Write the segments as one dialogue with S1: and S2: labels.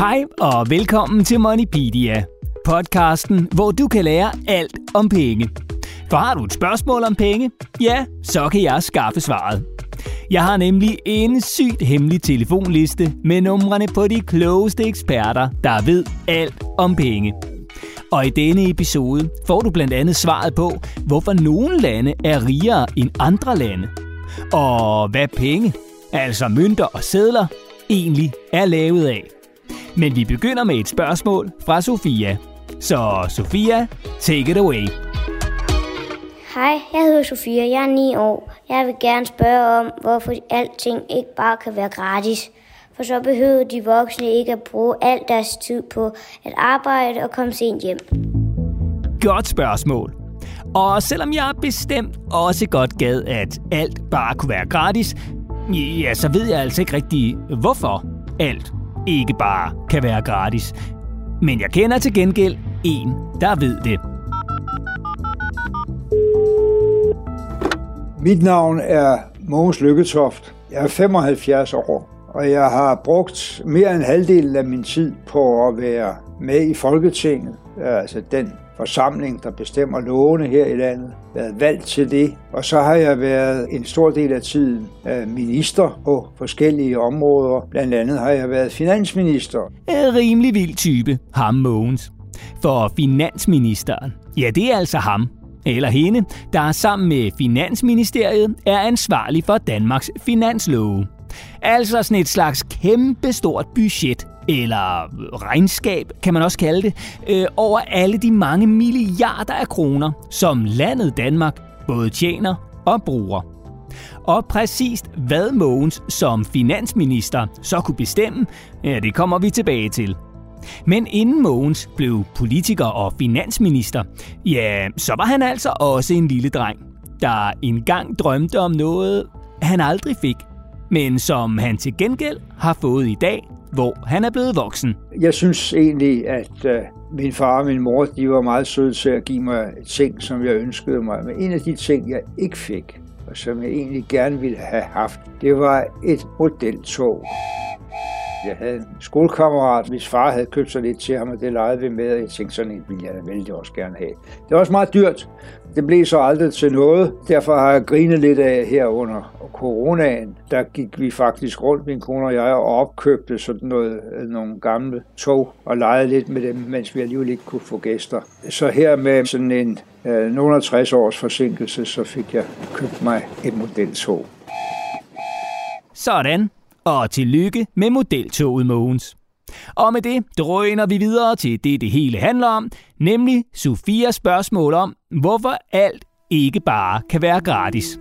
S1: Hej og velkommen til Moneypedia, podcasten, hvor du kan lære alt om penge. For har du et spørgsmål om penge? Ja, så kan jeg skaffe svaret. Jeg har nemlig en sygt hemmelig telefonliste med numrene på de klogeste eksperter, der ved alt om penge. Og i denne episode får du blandt andet svaret på, hvorfor nogle lande er rigere end andre lande. Og hvad penge, altså mønter og sedler, egentlig er lavet af. Men vi begynder med et spørgsmål fra Sofia. Så Sofia, take it away.
S2: Hej, jeg hedder Sofia, jeg er 9 år. Jeg vil gerne spørge om, hvorfor alting ikke bare kan være gratis. For så behøver de voksne ikke at bruge al deres tid på at arbejde og komme sent hjem.
S1: Godt spørgsmål. Og selvom jeg bestemt også godt gad, at alt bare kunne være gratis, ja, så ved jeg altså ikke rigtig, hvorfor alt ikke bare kan være gratis. Men jeg kender til gengæld en, der ved det.
S3: Mit navn er Mogens Lykketoft. Jeg er 75 år, og jeg har brugt mere end halvdelen af min tid på at være med i Folketinget, altså den forsamling, der bestemmer lovene her i landet, været valgt til det. Og så har jeg været en stor del af tiden øh, minister på forskellige områder. Blandt andet har jeg været finansminister.
S1: En rimelig vild type, ham Mogens. For finansministeren, ja det er altså ham, eller hende, der sammen med Finansministeriet er ansvarlig for Danmarks finanslove. Altså sådan et slags kæmpestort budget, eller øh, regnskab kan man også kalde det, øh, over alle de mange milliarder af kroner, som landet Danmark både tjener og bruger. Og præcist hvad Mogens som finansminister så kunne bestemme, ja, det kommer vi tilbage til. Men inden Mogens blev politiker og finansminister, ja, så var han altså også en lille dreng, der engang drømte om noget, han aldrig fik, men som han til gengæld har fået i dag, hvor han er blevet voksen.
S3: Jeg synes egentlig, at øh, min far og min mor de var meget søde til at give mig ting, som jeg ønskede mig. Men en af de ting, jeg ikke fik, og som jeg egentlig gerne ville have haft, det var et modeltog. Jeg havde en skolekammerat, hvis far havde købt sig lidt til ham, og det legede vi med, og jeg tænkte, sådan en ville jeg da vældig også gerne have. Det var også meget dyrt. Det blev så aldrig til noget. Derfor har jeg grinet lidt af her under coronaen. Der gik vi faktisk rundt, min kone og jeg, og opkøbte sådan noget, øh, nogle gamle tog og legede lidt med dem, mens vi alligevel ikke kunne få gæster. Så her med sådan en øh, nogle 60 års forsinkelse, så fik jeg købt mig et modeltog.
S1: Sådan og tillykke med modeltoget Mogens. Og med det drøner vi videre til det, det hele handler om, nemlig Sofias spørgsmål om, hvorfor alt ikke bare kan være gratis.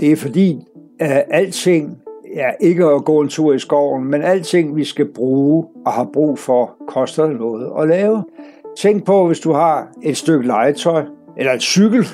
S3: Det er fordi, at alting ja, ikke at gå en tur i skoven, men alting, vi skal bruge og har brug for, koster noget at lave. Tænk på, hvis du har et stykke legetøj eller et cykel,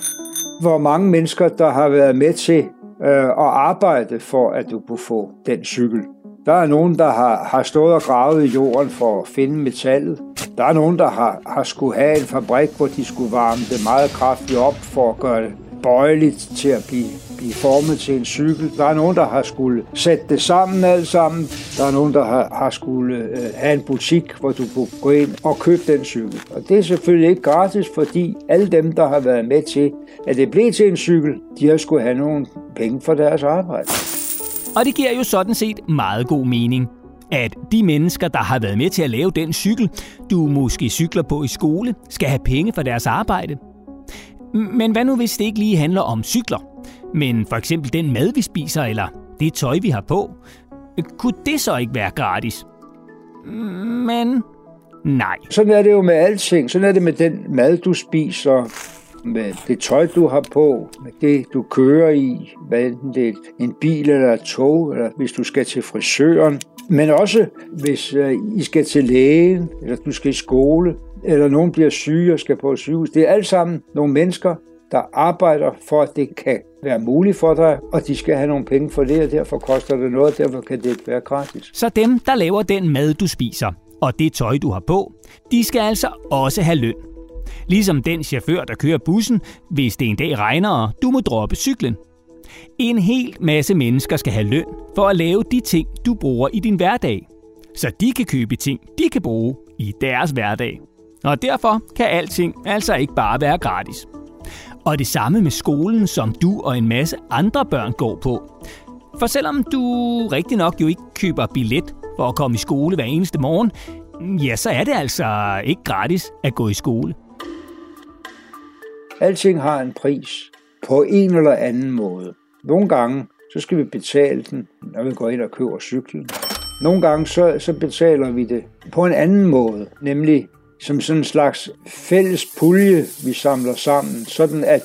S3: hvor mange mennesker, der har været med til øh, og arbejde for, at du kunne få den cykel. Der er nogen, der har, har stået og gravet i jorden for at finde metallet. Der er nogen, der har, har skulle have en fabrik, hvor de skulle varme det meget kraftigt op for at gøre det bøjeligt til at blive, blive formet til en cykel. Der er nogen, der har skulle sætte det sammen alt sammen. Der er nogen, der har, har skulle øh, have en butik, hvor du kunne gå ind og købe den cykel. Og det er selvfølgelig ikke gratis, fordi alle dem, der har været med til, at det blev til en cykel, de har skulle have nogle penge for deres arbejde.
S1: Og det giver jo sådan set meget god mening at de mennesker, der har været med til at lave den cykel, du måske cykler på i skole, skal have penge for deres arbejde. Men hvad nu, hvis det ikke lige handler om cykler, men for eksempel den mad, vi spiser, eller det tøj, vi har på? Kunne det så ikke være gratis? Men nej.
S3: Sådan er det jo med alting. Sådan er det med den mad, du spiser, med det tøj, du har på, med det, du kører i, hvad enten det er en bil eller et tog, eller hvis du skal til frisøren. Men også hvis øh, I skal til lægen, eller du skal i skole, eller nogen bliver syge og skal på sygehus. Det er alt sammen nogle mennesker, der arbejder for, at det kan være muligt for dig, og de skal have nogle penge for det, og derfor koster det noget, og derfor kan det ikke være gratis.
S1: Så dem, der laver den mad, du spiser, og det tøj, du har på, de skal altså også have løn. Ligesom den chauffør, der kører bussen, hvis det en dag regner, og du må droppe cyklen. En hel masse mennesker skal have løn for at lave de ting, du bruger i din hverdag. Så de kan købe ting, de kan bruge i deres hverdag. Og derfor kan alting altså ikke bare være gratis. Og det samme med skolen, som du og en masse andre børn går på. For selvom du rigtig nok jo ikke køber billet for at komme i skole hver eneste morgen, ja, så er det altså ikke gratis at gå i skole.
S3: Alting har en pris på en eller anden måde. Nogle gange, så skal vi betale den, når vi går ind og køber cyklen. Nogle gange, så, så betaler vi det på en anden måde, nemlig som sådan en slags fælles pulje, vi samler sammen, sådan at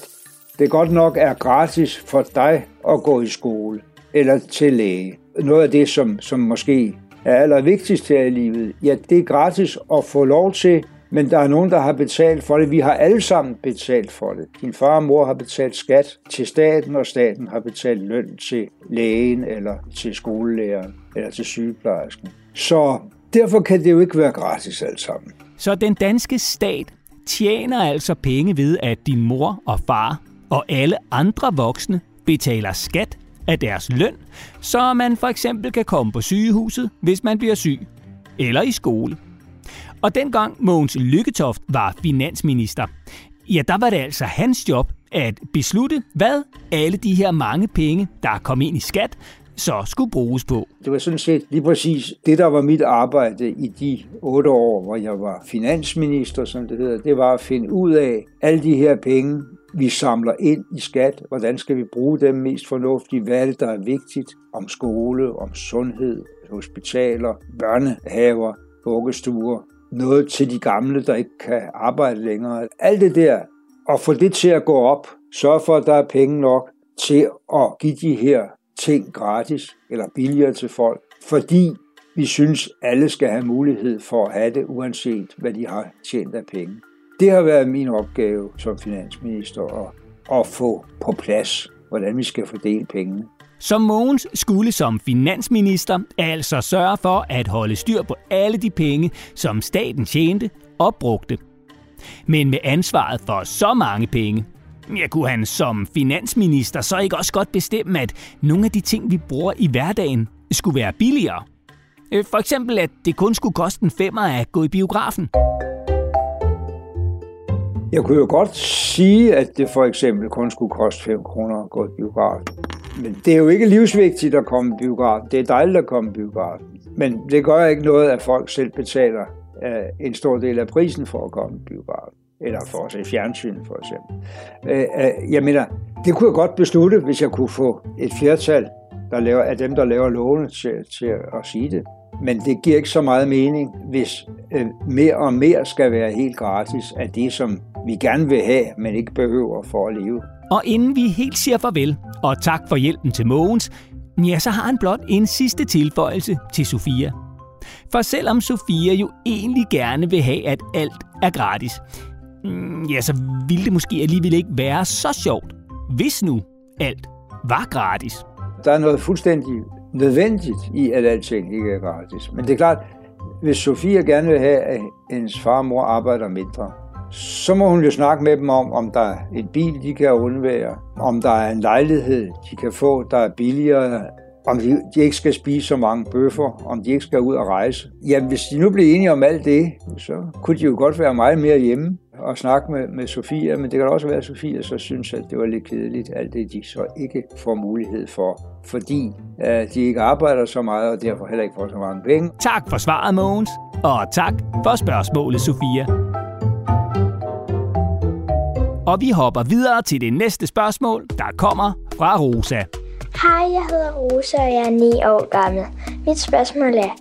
S3: det godt nok er gratis for dig at gå i skole eller til læge. Noget af det, som, som måske er allervigtigst her i livet, ja, det er gratis at få lov til, men der er nogen, der har betalt for det. Vi har alle sammen betalt for det. Din far og mor har betalt skat til staten, og staten har betalt løn til lægen, eller til skolelæreren, eller til sygeplejersken. Så derfor kan det jo ikke være gratis alt sammen.
S1: Så den danske stat tjener altså penge ved, at din mor og far og alle andre voksne betaler skat af deres løn, så man for eksempel kan komme på sygehuset, hvis man bliver syg, eller i skole. Og dengang Mogens Lykketoft var finansminister, ja, der var det altså hans job at beslutte, hvad alle de her mange penge, der kom ind i skat, så skulle bruges på.
S3: Det var sådan set lige præcis det, der var mit arbejde i de otte år, hvor jeg var finansminister, som det hedder. Det var at finde ud af alle de her penge, vi samler ind i skat. Hvordan skal vi bruge dem mest fornuftigt? Hvad er det, der er vigtigt? Om skole, om sundhed, hospitaler, børnehaver, vuggestuer. Noget til de gamle, der ikke kan arbejde længere. Alt det der. Og få det til at gå op. Sørg for, at der er penge nok til at give de her ting gratis eller billigere til folk, fordi vi synes, alle skal have mulighed for at have det, uanset hvad de har tjent af penge. Det har været min opgave som finansminister at, at få på plads, hvordan vi skal fordele pengene.
S1: Så Mogens skulle som finansminister altså sørge for at holde styr på alle de penge, som staten tjente og brugte. Men med ansvaret for så mange penge, Ja, kunne han som finansminister så ikke også godt bestemme, at nogle af de ting, vi bruger i hverdagen, skulle være billigere? Øh, for eksempel, at det kun skulle koste en femmer at gå i biografen.
S3: Jeg kunne jo godt sige, at det for eksempel kun skulle koste 5 kroner at gå i biografen. Men det er jo ikke livsvigtigt at komme i biografen. Det er dejligt at komme i biografen. Men det gør ikke noget, at folk selv betaler øh, en stor del af prisen for at komme i biografen eller for at se fjernsyn for eksempel. Øh, øh, jeg mener, det kunne jeg godt beslutte, hvis jeg kunne få et flertal der laver, af dem, der laver lovene til, til at sige det. Men det giver ikke så meget mening, hvis øh, mere og mere skal være helt gratis af det, som vi gerne vil have, men ikke behøver for at leve.
S1: Og inden vi helt siger farvel, og tak for hjælpen til Mogens, ja, så har han blot en sidste tilføjelse til Sofia. For selvom Sofia jo egentlig gerne vil have, at alt er gratis, mm, ja, så ville det måske alligevel ikke være så sjovt, hvis nu alt var gratis.
S3: Der er noget fuldstændig nødvendigt i, at alting ikke er gratis. Men det er klart, hvis Sofia gerne vil have, at hendes far og mor arbejder mindre, så må hun jo snakke med dem om, om der er en bil, de kan undvære, om der er en lejlighed, de kan få, der er billigere, om de, ikke skal spise så mange bøffer, om de ikke skal ud og rejse. Jamen, hvis de nu bliver enige om alt det, så kunne de jo godt være meget mere hjemme og snakke med, med Sofia, men det kan også være, at Sofia så synes, at det var lidt kedeligt, alt det de så ikke får mulighed for, fordi uh, de ikke arbejder så meget, og derfor heller ikke får så mange penge.
S1: Tak for svaret, Mogens, og tak for spørgsmålet, Sofia. Og vi hopper videre til det næste spørgsmål, der kommer fra Rosa.
S4: Hej, jeg hedder Rosa, og jeg er 9 år gammel. Mit spørgsmål er,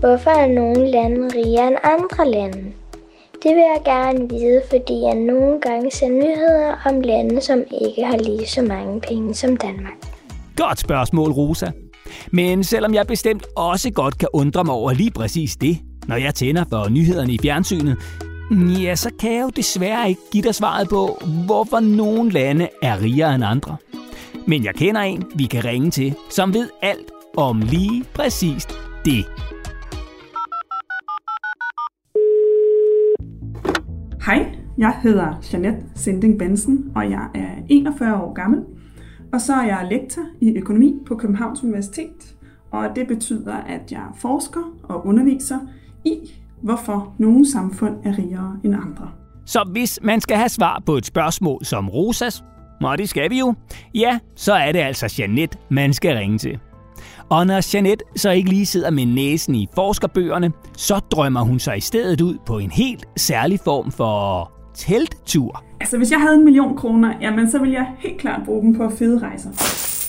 S4: hvorfor er nogle lande rigere end andre lande? Det vil jeg gerne vide, fordi jeg nogle gange ser nyheder om lande, som ikke har lige så mange penge som Danmark.
S1: Godt spørgsmål, Rosa. Men selvom jeg bestemt også godt kan undre mig over lige præcis det, når jeg tænder for nyhederne i fjernsynet, ja, så kan jeg jo desværre ikke give dig svaret på, hvorfor nogle lande er rigere end andre. Men jeg kender en, vi kan ringe til, som ved alt om lige præcis det.
S5: Hej, jeg hedder Jeanette Sending Benson, og jeg er 41 år gammel. Og så er jeg lektor i økonomi på Københavns Universitet, og det betyder, at jeg forsker og underviser i, hvorfor nogle samfund er rigere end andre.
S1: Så hvis man skal have svar på et spørgsmål som Rosas, og det skal vi jo, ja, så er det altså Janet, man skal ringe til. Og når Janet så ikke lige sidder med næsen i forskerbøgerne, så drømmer hun sig i stedet ud på en helt særlig form for telttur.
S5: Altså, hvis jeg havde en million kroner, jamen, så ville jeg helt klart bruge dem på fede rejser.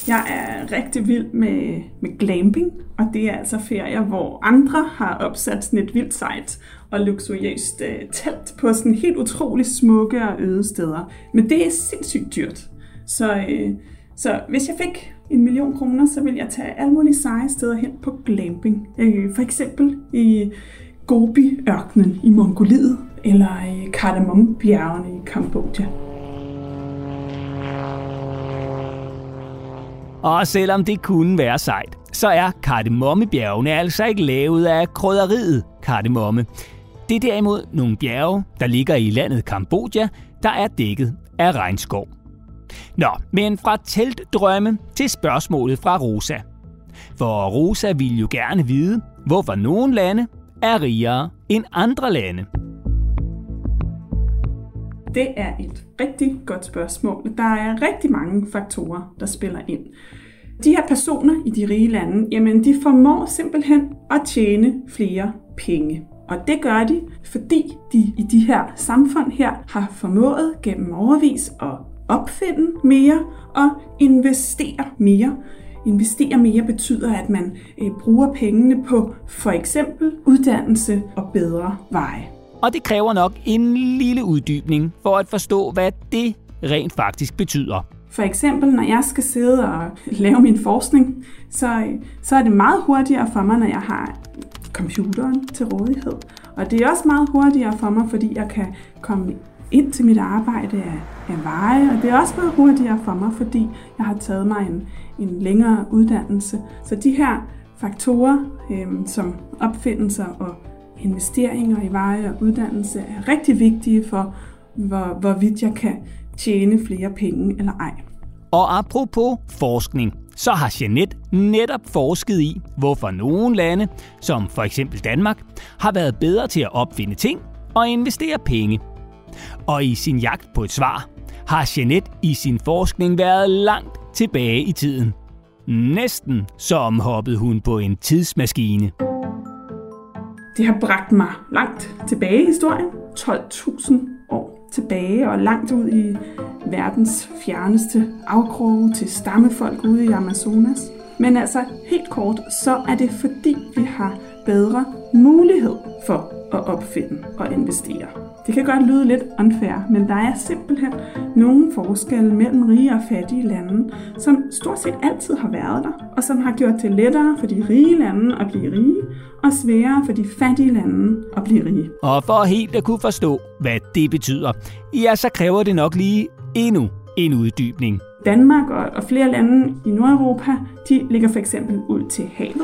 S5: Jeg er rigtig vild med, med glamping, og det er altså ferier, hvor andre har opsat sådan et vildt sejt og luksuriøst øh, telt på sådan helt utrolig smukke og øde steder. Men det er sindssygt dyrt. Så, øh, så hvis jeg fik en million kroner, så vil jeg tage alle mulige seje steder hen på glamping. Øh, for eksempel i Gobi-ørkenen i Mongoliet, eller i Kardemommebjergene i Kambodja.
S1: Og selvom det kunne være sejt, så er kardemommebjergene altså ikke lavet af krydderiet kardemomme. Det er derimod nogle bjerge, der ligger i landet Kambodja, der er dækket af regnskov. Nå, men fra teltdrømme til spørgsmålet fra Rosa. For Rosa vil jo gerne vide, hvorfor nogle lande er rigere end andre lande.
S5: Det er et rigtig godt spørgsmål. Der er rigtig mange faktorer, der spiller ind. De her personer i de rige lande, jamen de formår simpelthen at tjene flere penge. Og det gør de, fordi de i de her samfund her har formået gennem overvis at opfinde mere og investere mere. Investere mere betyder, at man øh, bruger pengene på for eksempel uddannelse og bedre veje.
S1: Og det kræver nok en lille uddybning for at forstå, hvad det rent faktisk betyder.
S5: For eksempel, når jeg skal sidde og lave min forskning, så, så er det meget hurtigere for mig, når jeg har computeren til rådighed. Og det er også meget hurtigere for mig, fordi jeg kan komme ind til mit arbejde af, af veje, og det er også meget hurtigere for mig, fordi jeg har taget mig en, en længere uddannelse. Så de her faktorer, øh, som opfindelser og investeringer i veje og uddannelse, er rigtig vigtige for, hvor, hvorvidt jeg kan tjene flere penge eller ej.
S1: Og apropos forskning, så har Jeanette netop forsket i, hvorfor nogle lande, som for eksempel Danmark, har været bedre til at opfinde ting og investere penge. Og i sin jagt på et svar, har Jeanette i sin forskning været langt tilbage i tiden. Næsten som hoppede hun på en tidsmaskine.
S5: Det har bragt mig langt tilbage i historien. 12.000 år tilbage og langt ud i verdens fjerneste afkroge til stammefolk ude i Amazonas. Men altså helt kort, så er det fordi vi har bedre mulighed for at opfinde og investere. Det kan godt lyde lidt unfair, men der er simpelthen nogle forskelle mellem rige og fattige lande, som stort set altid har været der, og som har gjort det lettere for de rige lande at blive rige, og sværere for de fattige lande at blive rige.
S1: Og for helt at kunne forstå, hvad det betyder, ja, så kræver det nok lige endnu en uddybning.
S5: Danmark og flere lande i Nordeuropa, de ligger for eksempel ud til havet,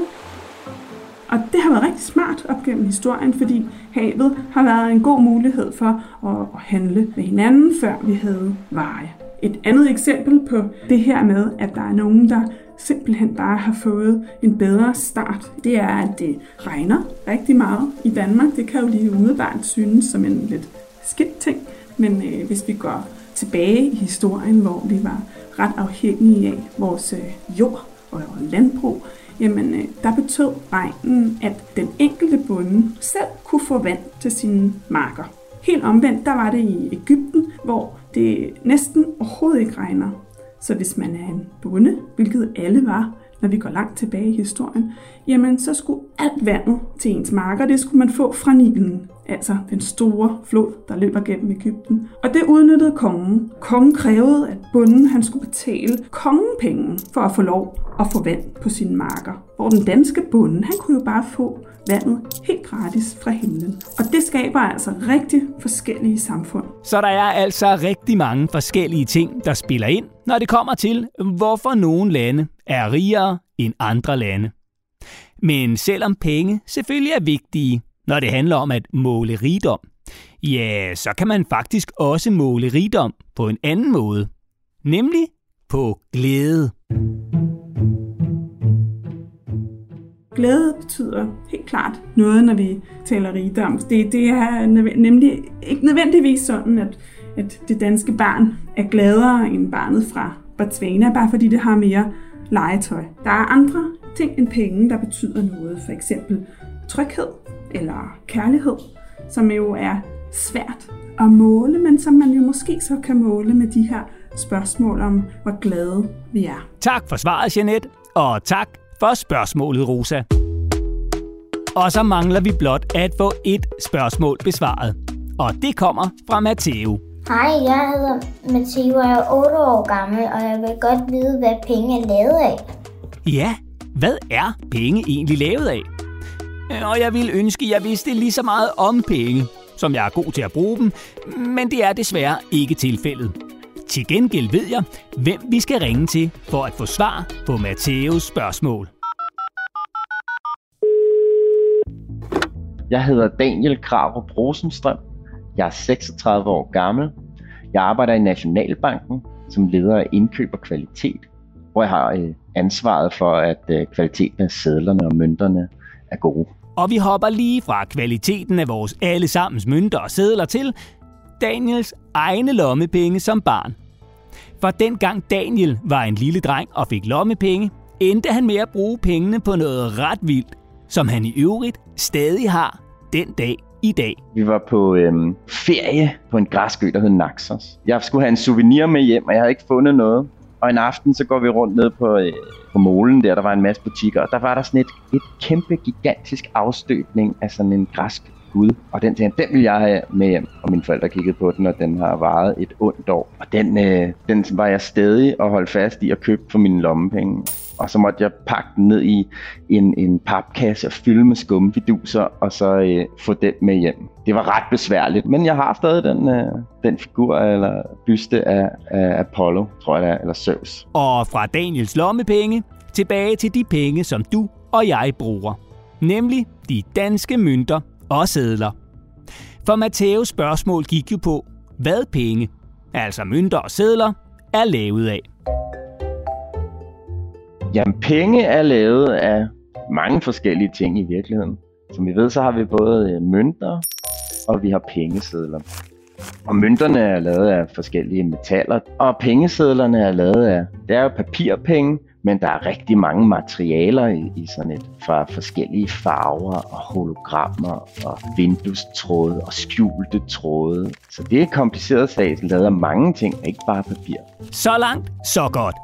S5: og det har været rigtig smart op gennem historien, fordi havet har været en god mulighed for at handle med hinanden, før vi havde veje. Et andet eksempel på det her med, at der er nogen, der simpelthen bare har fået en bedre start, det er, at det regner rigtig meget i Danmark. Det kan jo lige umiddelbart synes som en lidt skidt ting, men øh, hvis vi går tilbage i historien, hvor vi var ret afhængige af vores øh, jord og landbrug, jamen øh, der betød regnen, at den enkelte bonde selv kunne få vand til sine marker. Helt omvendt, der var det i Ægypten, hvor det næsten overhovedet ikke regner. Så hvis man er en bonde, hvilket alle var, når vi går langt tilbage i historien, jamen så skulle alt vandet til ens marker, det skulle man få fra Nilen, altså den store flod, der løber gennem Ægypten. Og det udnyttede kongen. Kongen krævede, at bunden han skulle betale kongen penge for at få lov at få vand på sine marker. Hvor den danske bonde, han kunne jo bare få vandet helt gratis fra himlen. Og det skaber altså rigtig forskellige samfund.
S1: Så der er altså rigtig mange forskellige ting, der spiller ind, når det kommer til, hvorfor nogle lande er rigere end andre lande. Men selvom penge selvfølgelig er vigtige, når det handler om at måle rigdom, ja, så kan man faktisk også måle rigdom på en anden måde, nemlig på glæde.
S5: Glæde betyder helt klart noget, når vi taler rigdom. Det, det er nemlig ikke nødvendigvis sådan, at, at det danske barn er gladere end barnet fra Botswana, bare fordi det har mere legetøj. Der er andre ting end penge, der betyder noget. For eksempel tryghed eller kærlighed, som jo er svært at måle, men som man jo måske så kan måle med de her spørgsmål om, hvor glade vi er.
S1: Tak for svaret, Jeanette, og tak for spørgsmålet, Rosa. Og så mangler vi blot at få et spørgsmål besvaret. Og det kommer fra Matteo.
S2: Hej, jeg hedder Matteo, og jeg er 8 år gammel, og jeg vil godt vide, hvad penge er lavet af.
S1: Ja, hvad er penge egentlig lavet af? Øh, og jeg ville ønske, at jeg vidste lige så meget om penge, som jeg er god til at bruge dem, men det er desværre ikke tilfældet. Til gengæld ved jeg, hvem vi skal ringe til for at få svar på Matteos spørgsmål.
S6: Jeg hedder Daniel Krarup Rosenstrøm. Jeg er 36 år gammel. Jeg arbejder i Nationalbanken som leder af indkøb og kvalitet, hvor jeg har øh, ansvaret for, at øh, kvaliteten af sædlerne og mønterne er gode.
S1: Og vi hopper lige fra kvaliteten af vores allesammens mønter og sædler til Daniels egne lommepenge som barn. For dengang Daniel var en lille dreng og fik lommepenge, endte han med at bruge pengene på noget ret vildt, som han i øvrigt stadig har den dag i dag.
S6: Vi var på øhm, ferie på en græsø, der hed Naxos. Jeg skulle have en souvenir med hjem, og jeg havde ikke fundet noget. Og en aften, så går vi rundt ned på, øh, på molen der, der var en masse butikker, og der var der sådan et, et kæmpe, gigantisk afstøbning af sådan en græsk gud. Og den tænkte, den vil jeg have med hjem. Og mine forældre kiggede på den, og den har varet et ondt år. Og den, øh, den var jeg stadig og holde fast i at købe for mine lommepenge og så måtte jeg pakke den ned i en, en papkasse og fylde med skumfiduser, og så øh, få den med hjem. Det var ret besværligt, men jeg har stadig den, øh, den figur eller byste af, af Apollo, tror jeg det er, eller Zeus.
S1: Og fra Daniels lommepenge tilbage til de penge, som du og jeg bruger. Nemlig de danske mønter og sædler. For Matteos spørgsmål gik jo på, hvad penge, altså mønter og sædler, er lavet af.
S6: Jamen, penge er lavet af mange forskellige ting i virkeligheden. Som vi ved, så har vi både øh, mønter, og vi har pengesedler. Og mønterne er lavet af forskellige metaller, og pengesedlerne er lavet af, det er jo papirpenge, men der er rigtig mange materialer i, i sådan et, fra forskellige farver og hologrammer og vinduestråde og skjulte tråde. Så det er kompliceret sag, lavet af mange ting, ikke bare papir.
S1: Så langt, så godt.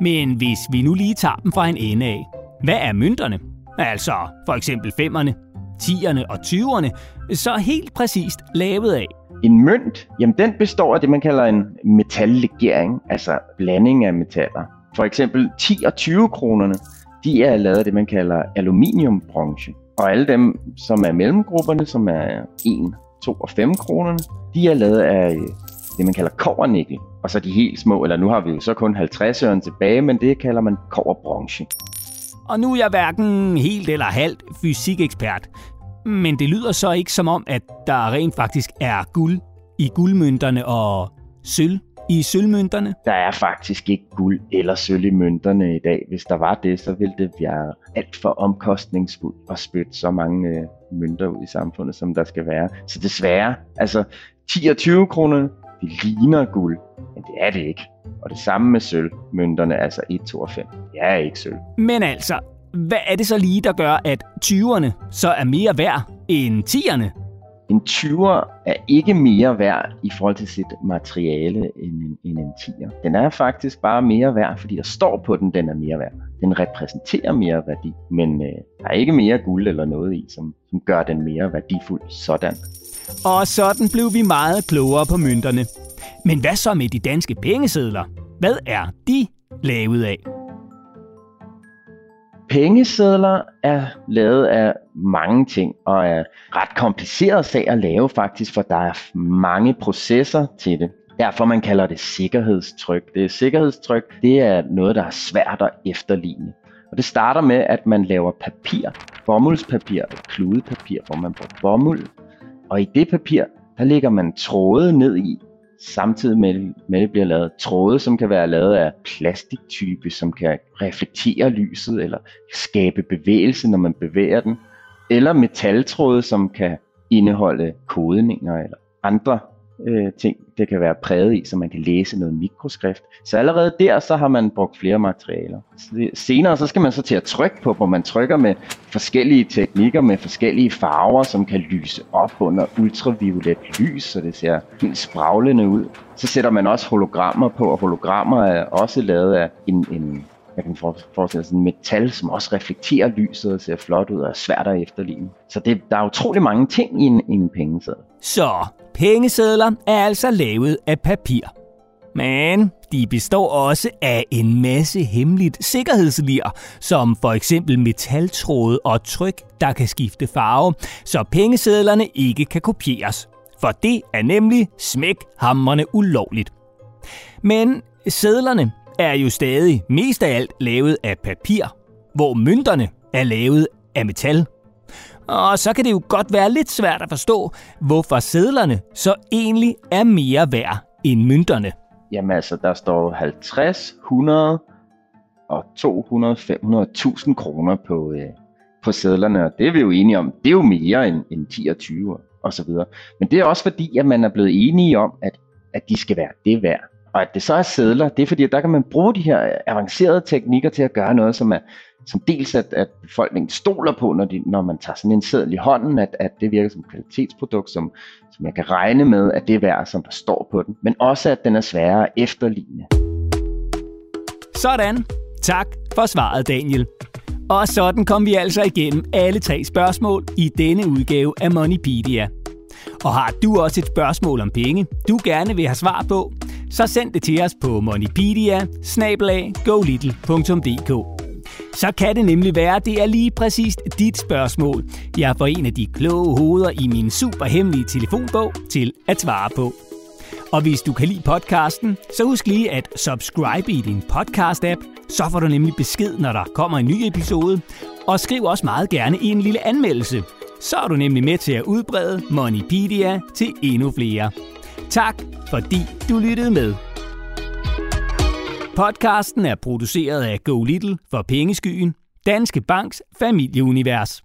S1: Men hvis vi nu lige tager dem fra en ende af, hvad er mønterne? Altså for eksempel femmerne, tierne og 20'erne, så helt præcist lavet af.
S6: En mønt, jamen den består af det, man kalder en metallegering, altså blanding af metaller. For eksempel 10 og 20 kronerne, de er lavet af det, man kalder aluminiumbronze. Og alle dem, som er mellemgrupperne, som er 1, 2 og 5 kronerne, de er lavet af øh, det, man kalder kovernikkel. Og så de helt små, eller nu har vi jo så kun 50 øren tilbage, men det kalder man koverbronze.
S1: Og nu er jeg hverken helt eller halvt fysikekspert, men det lyder så ikke som om, at der rent faktisk er guld i guldmønterne og sølv i sølvmønterne?
S6: Der er faktisk ikke guld eller sølv i mønterne i dag. Hvis der var det, så ville det være alt for omkostningsfuldt at spytte så mange øh, mønter ud i samfundet, som der skal være. Så desværre, altså 10 og 20 kroner, det ligner guld, men det er det ikke. Og det samme med sølvmønterne, altså 1, 2 og 5. Det er ikke sølv.
S1: Men altså, hvad er det så lige, der gør, at 20'erne så er mere værd end 10'erne?
S6: En 20'er er ikke mere værd i forhold til sit materiale end en, end en 10'er. Den er faktisk bare mere værd, fordi der står på den, den er mere værd. Den repræsenterer mere værdi, men øh, der er ikke mere guld eller noget i, som, som gør den mere værdifuld sådan.
S1: Og sådan blev vi meget klogere på mønterne. Men hvad så med de danske pengesedler? Hvad er de lavet af?
S6: Pengesedler er lavet af mange ting og er ret kompliceret sag at lave faktisk, for der er mange processer til det. Derfor man kalder det sikkerhedstryk. Det sikkerhedstryk, det er noget, der er svært at efterligne. Og det starter med, at man laver papir, bomuldspapir, kludepapir, hvor man bruger bomuld. Og i det papir, der lægger man tråde ned i, samtidig med, med det bliver lavet tråde, som kan være lavet af plastiktype, som kan reflektere lyset eller skabe bevægelse, når man bevæger den, eller metaltråde, som kan indeholde kodninger eller andre øh, ting, det kan være præget i, så man kan læse noget mikroskrift. Så allerede der, så har man brugt flere materialer. Senere, så skal man så til at trykke på, hvor man trykker med forskellige teknikker, med forskellige farver, som kan lyse op under ultraviolet lys, så det ser helt spraglende ud. Så sætter man også hologrammer på, og hologrammer er også lavet af en, en jeg kan forestille sådan metal, som også reflekterer lyset og ser flot ud og er svært at efterligne. Så det, der er utrolig mange ting i en, i en pengeseddel.
S1: Så pengesedler er altså lavet af papir. Men de består også af en masse hemmeligt sikkerhedslir, som for eksempel metaltråde og tryk, der kan skifte farve, så pengesedlerne ikke kan kopieres. For det er nemlig smæk hammerne ulovligt. Men sedlerne er jo stadig mest af alt lavet af papir, hvor mønterne er lavet af metal. Og så kan det jo godt være lidt svært at forstå, hvorfor sedlerne så egentlig er mere værd end mønterne.
S6: Jamen altså, der står 50, 100 og 200, 500, 1000 kroner på, øh, på sedlerne, og det er vi jo enige om. Det er jo mere end, end 10 og 20 og så videre. Men det er også fordi, at man er blevet enige om, at, at de skal være det værd. Og at det så er sædler, det er fordi, at der kan man bruge de her øh, avancerede teknikker til at gøre noget, som er som dels at, at befolkningen stoler på, når, de, når man tager sådan en seddel i hånden, at, at det virker som et kvalitetsprodukt, som, som jeg kan regne med, at det er værd, som der står på den, men også at den er sværere at efterligne.
S1: Sådan. Tak for svaret, Daniel. Og sådan kom vi altså igennem alle tre spørgsmål i denne udgave af Moneypedia. Og har du også et spørgsmål om penge, du gerne vil have svar på, så send det til os på moneypedia Så kan det nemlig være, at det er lige præcis dit spørgsmål, jeg får en af de kloge hoveder i min superhemmelige telefonbog til at svare på. Og hvis du kan lide podcasten, så husk lige at subscribe i din podcast-app, så får du nemlig besked, når der kommer en ny episode. Og skriv også meget gerne i en lille anmeldelse. Så er du nemlig med til at udbrede Moneypedia til endnu flere. Tak, fordi du lyttede med. Podcasten er produceret af Go Little for Pengeskyen, Danske Banks familieunivers.